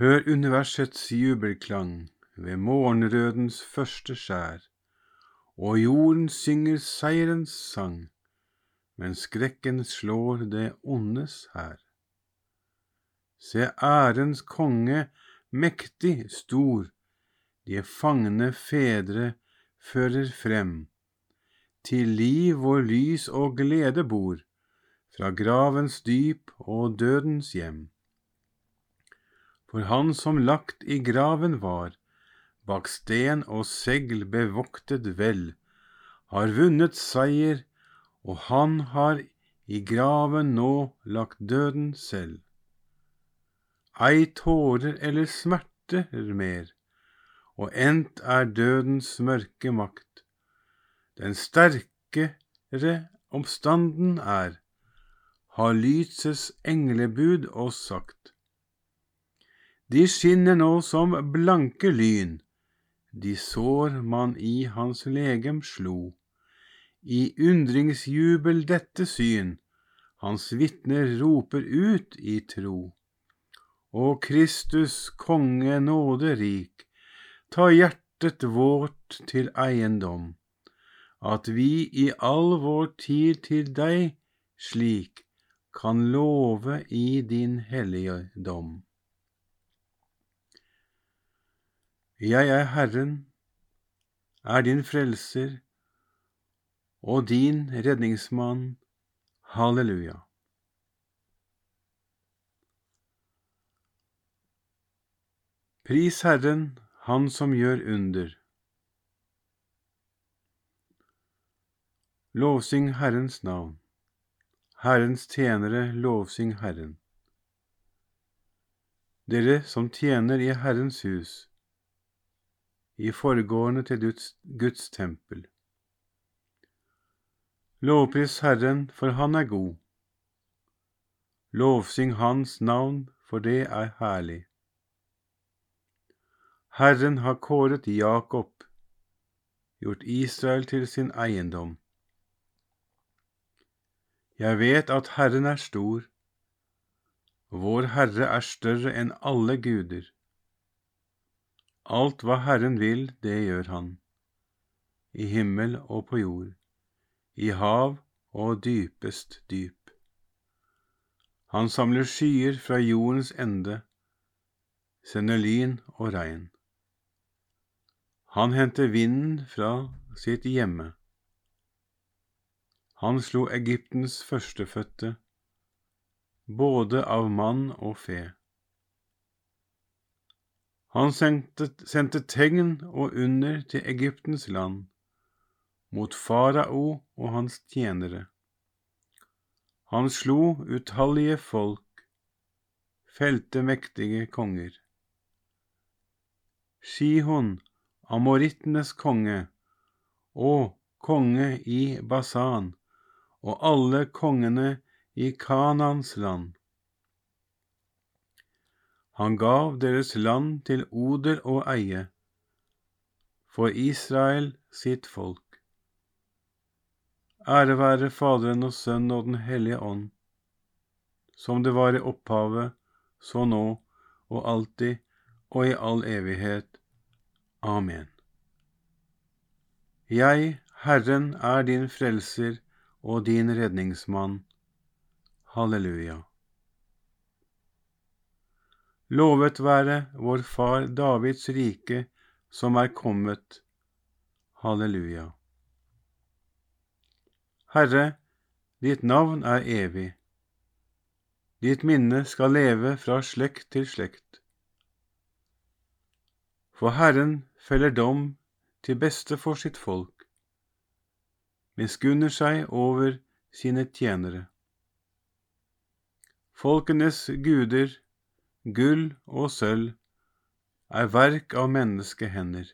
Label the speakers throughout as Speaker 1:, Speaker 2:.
Speaker 1: Hør universets jubelklang ved morgenrødens første skjær, og jorden synger seierens sang, men skrekken slår det ondes hær. Se ærens konge mektig stor, de fangne fedre fører frem, til liv hvor lys og glede bor, fra gravens dyp og dødens hjem. For han som lagt i graven var, bak sten og segl bevoktet vel, har vunnet seier, og han har i graven nå lagt døden selv. Ei tårer eller smerter mer, og endt er dødens mørke makt. Den sterkere omstanden er, har lysets englebud oss sagt. De skinner nå som blanke lyn, de sår man i hans legem slo. I undringsjubel dette syn, hans vitner roper ut i tro. Å Kristus, konge nåderik, ta hjertet vårt til eiendom, at vi i all vår tid til deg slik kan love i din hellige dom. Jeg er Herren, er din frelser og din redningsmann. Halleluja. Pris Herren, Han som gjør under. Lovsyng Herrens navn. Herrens tjenere, lovsyng Herren. Dere som tjener i Herrens hus, i forgårdene til Guds, Guds tempel. Lovpris Herren, for Han er god. Lovsyng Hans navn, for det er herlig. Herren har kåret Jakob, gjort Israel til sin eiendom. Jeg vet at Herren er stor, vår Herre er større enn alle guder. Alt hva Herren vil, det gjør han, i himmel og på jord, i hav og dypest dyp. Han samler skyer fra jordens ende, sender lyn og regn. Han henter vinden fra sitt hjemme. Han slo Egyptens førstefødte, både av mann og fe. Han sendte, sendte tegn og under til Egyptens land, mot farao og hans tjenere. Han slo utallige folk, felte mektige konger. Shihon, amorittenes konge, og konge i Basan, og alle kongene i Kanans land. Han gav deres land til odel og eie, for Israel sitt folk. Ære være Faderen og Sønnen og Den hellige ånd, som det var i opphavet, så nå og alltid og i all evighet. Amen. Jeg, Herren, er din frelser og din redningsmann. Halleluja. Lovet være vår far Davids rike som er kommet. Halleluja. Herre, ditt navn er evig. Ditt minne skal leve fra slekt til slekt. For Herren feller dom til beste for sitt folk, miskunner seg over sine tjenere. folkenes guder, gull og sølv, er verk av menneskehender.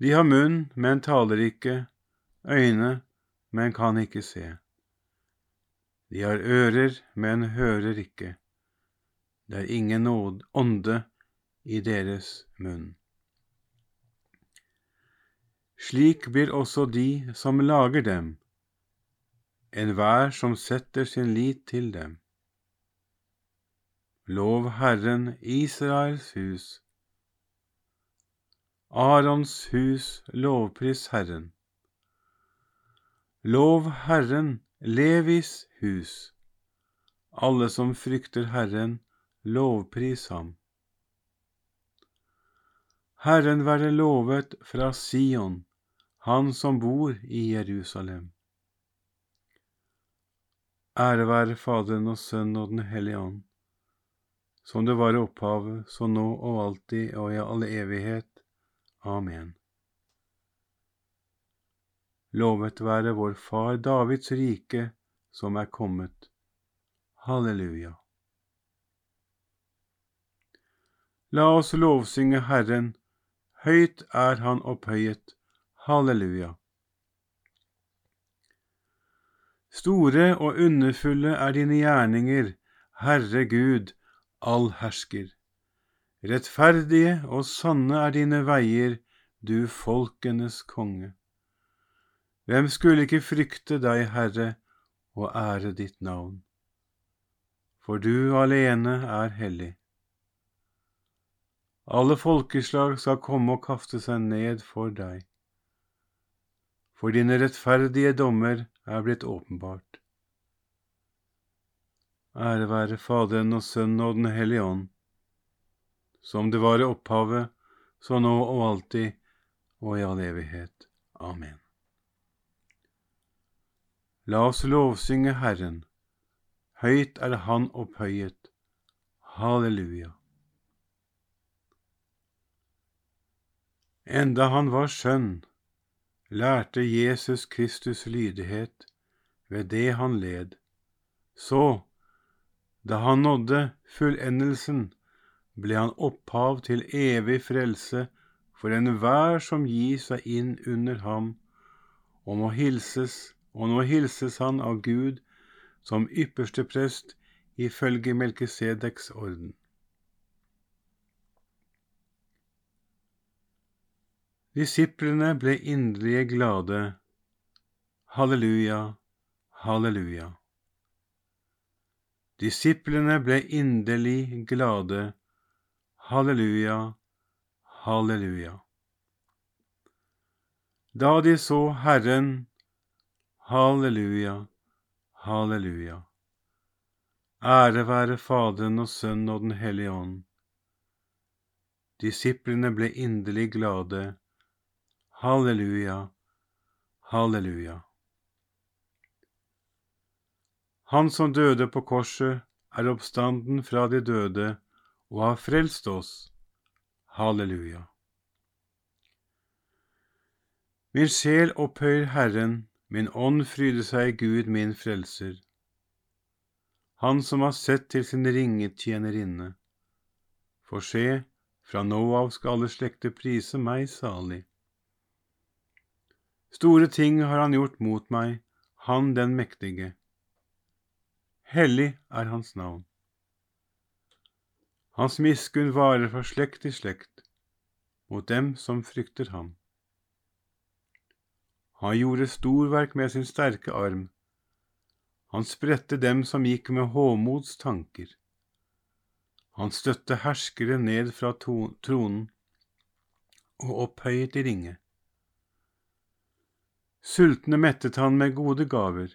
Speaker 1: De har munn, men taler ikke, øyne, men kan ikke se. De har ører, men hører ikke. Det er ingen ånde i deres munn. Slik blir også de som lager dem, enhver som setter sin lit til dem. Lov Herren, Israels hus. Arons hus, lovpris Herren. Lov Herren, Levis hus. Alle som frykter Herren, lovpris ham. Herren være lovet fra Sion, han som bor i Jerusalem. Ære være Faderen og Sønnen og Den hellige ånd, som det var i opphavet, så nå og alltid og i all evighet. Amen. Lovet være vår Far Davids rike, som er kommet. Halleluja. La oss lovsynge Herren, høyt er Han opphøyet. Halleluja. Store og underfulle er dine gjerninger, Herre Gud, allhersker. Rettferdige og sanne er dine veier, du folkenes konge. Hvem skulle ikke frykte deg, Herre, og ære ditt navn? For du alene er hellig. Alle folkeslag skal komme og kaste seg ned for deg. For dine rettferdige dommer er blitt åpenbart. Ære være Faderen og Sønnen og Den hellige ånd, som det var i opphavet, så nå og alltid og i all evighet. Amen. La oss lovsynge Herren. Høyt er Han opphøyet. Halleluja. Enda han var sønn, lærte Jesus Kristus lydighet ved det han led. Så, da han nådde fullendelsen, ble han opphav til evig frelse for enhver som gir seg inn under ham, og må hilses og nå hilses han av Gud som ypperste prest ifølge Melkisedeks orden. Disiplene ble inderlige glade. Halleluja, halleluja. Disiplene ble inderlig glade. Halleluja, halleluja. Da de så Herren Halleluja, halleluja. Ære være Faderen og Sønnen og Den hellige ånd. Disiplene ble inderlig glade. Halleluja, halleluja. Han som døde på korset, er oppstanden fra de døde og har frelst oss. Halleluja. Min sjel opphøyer Herren, Min ånd fryder seg i Gud, min frelser. Han som har sett til sin ringe tjenerinne. For se, fra nå av skal alle slekter prise meg salig. Store ting har han gjort mot meg, han den mektige. Hellig er hans navn. Hans miskunn varer fra slekt til slekt, mot dem som frykter ham. Han gjorde storverk med sin sterke arm. Han spredte dem som gikk med håmods tanker. Han støtte herskere ned fra tronen og opphøyet i ringe. Sultne mettet han med gode gaver,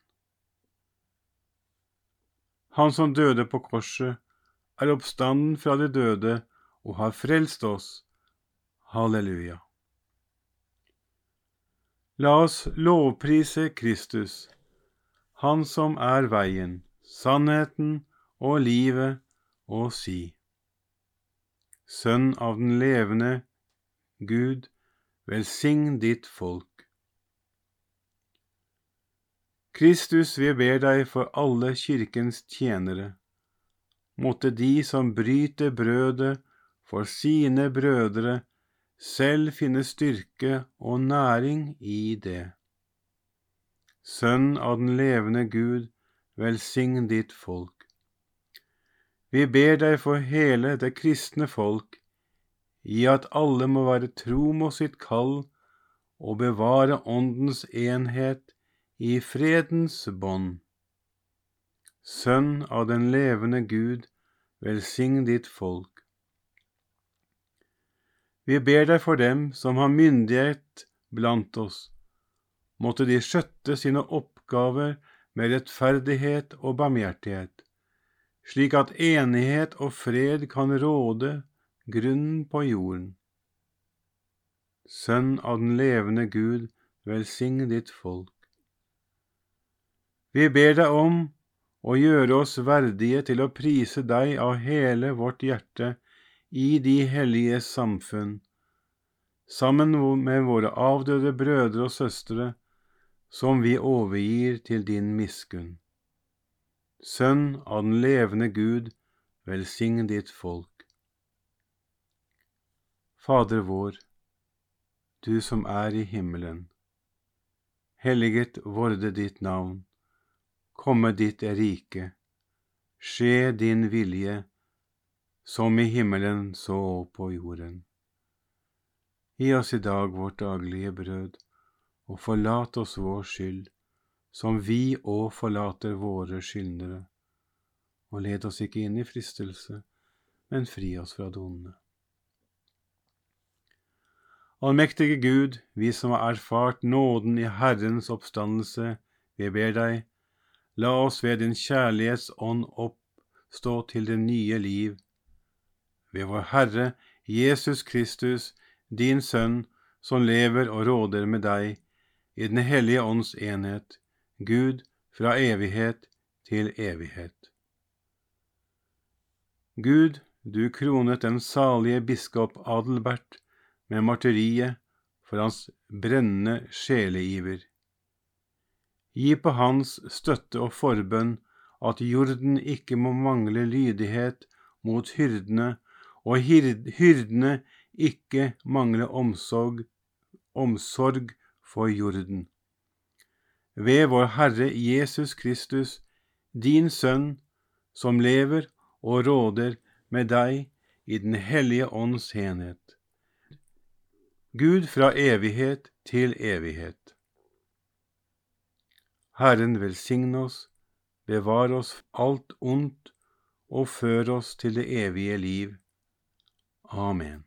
Speaker 1: Han som døde på korset, er oppstanden fra de døde og har frelst oss. Halleluja. La oss lovprise Kristus, Han som er veien, sannheten og livet, og si. Sønn av den levende Gud, velsign ditt folk. Kristus, vi ber deg for alle kirkens tjenere. Måtte de som bryter brødet for sine brødre, selv finne styrke og næring i det. Sønn av den levende Gud, velsign ditt folk. Vi ber deg for hele det kristne folk, i at alle må være tro mot sitt kall og bevare Åndens enhet i fredens bånd. Sønn av den levende Gud, velsign ditt folk. Vi ber deg for dem som har myndighet blant oss. Måtte de skjøtte sine oppgaver med rettferdighet og barmhjertighet, slik at enighet og fred kan råde grunnen på jorden. Sønn av den levende Gud, velsign ditt folk. Vi ber deg om å gjøre oss verdige til å prise deg av hele vårt hjerte i de hellige samfunn, sammen med våre avdøde brødre og søstre, som vi overgir til din miskunn. Sønn av den levende Gud, velsign ditt folk. Fader vår, du som er i himmelen. Helliget vorde ditt navn. Komme ditt rike. Skje din vilje som i himmelen så på jorden. Gi oss i dag vårt daglige brød, og forlat oss vår skyld, som vi òg forlater våre skyldnere. Og led oss ikke inn i fristelse, men fri oss fra det. Allmektige Gud, vi som har erfart nåden i Herrens oppstandelse, vi ber deg, la oss ved din kjærlighetsånd oppstå til det nye liv ved vår Herre Jesus Kristus, din Sønn, som lever og råder med deg i Den hellige ånds enhet, Gud fra evighet til evighet. Gud, du kronet den salige biskop Adelbert med martyriet for hans brennende sjeleiver. Gi på hans støtte og forbønn at jorden ikke må mangle lydighet mot hyrdene og hyrdene ikke mangle omsorg, omsorg for jorden. Ved vår Herre Jesus Kristus, din Sønn, som lever og råder med deg i Den hellige ånds enhet. Gud fra evighet til evighet. Herren velsigne oss, bevare oss alt ondt og før oss til det evige liv. Amen.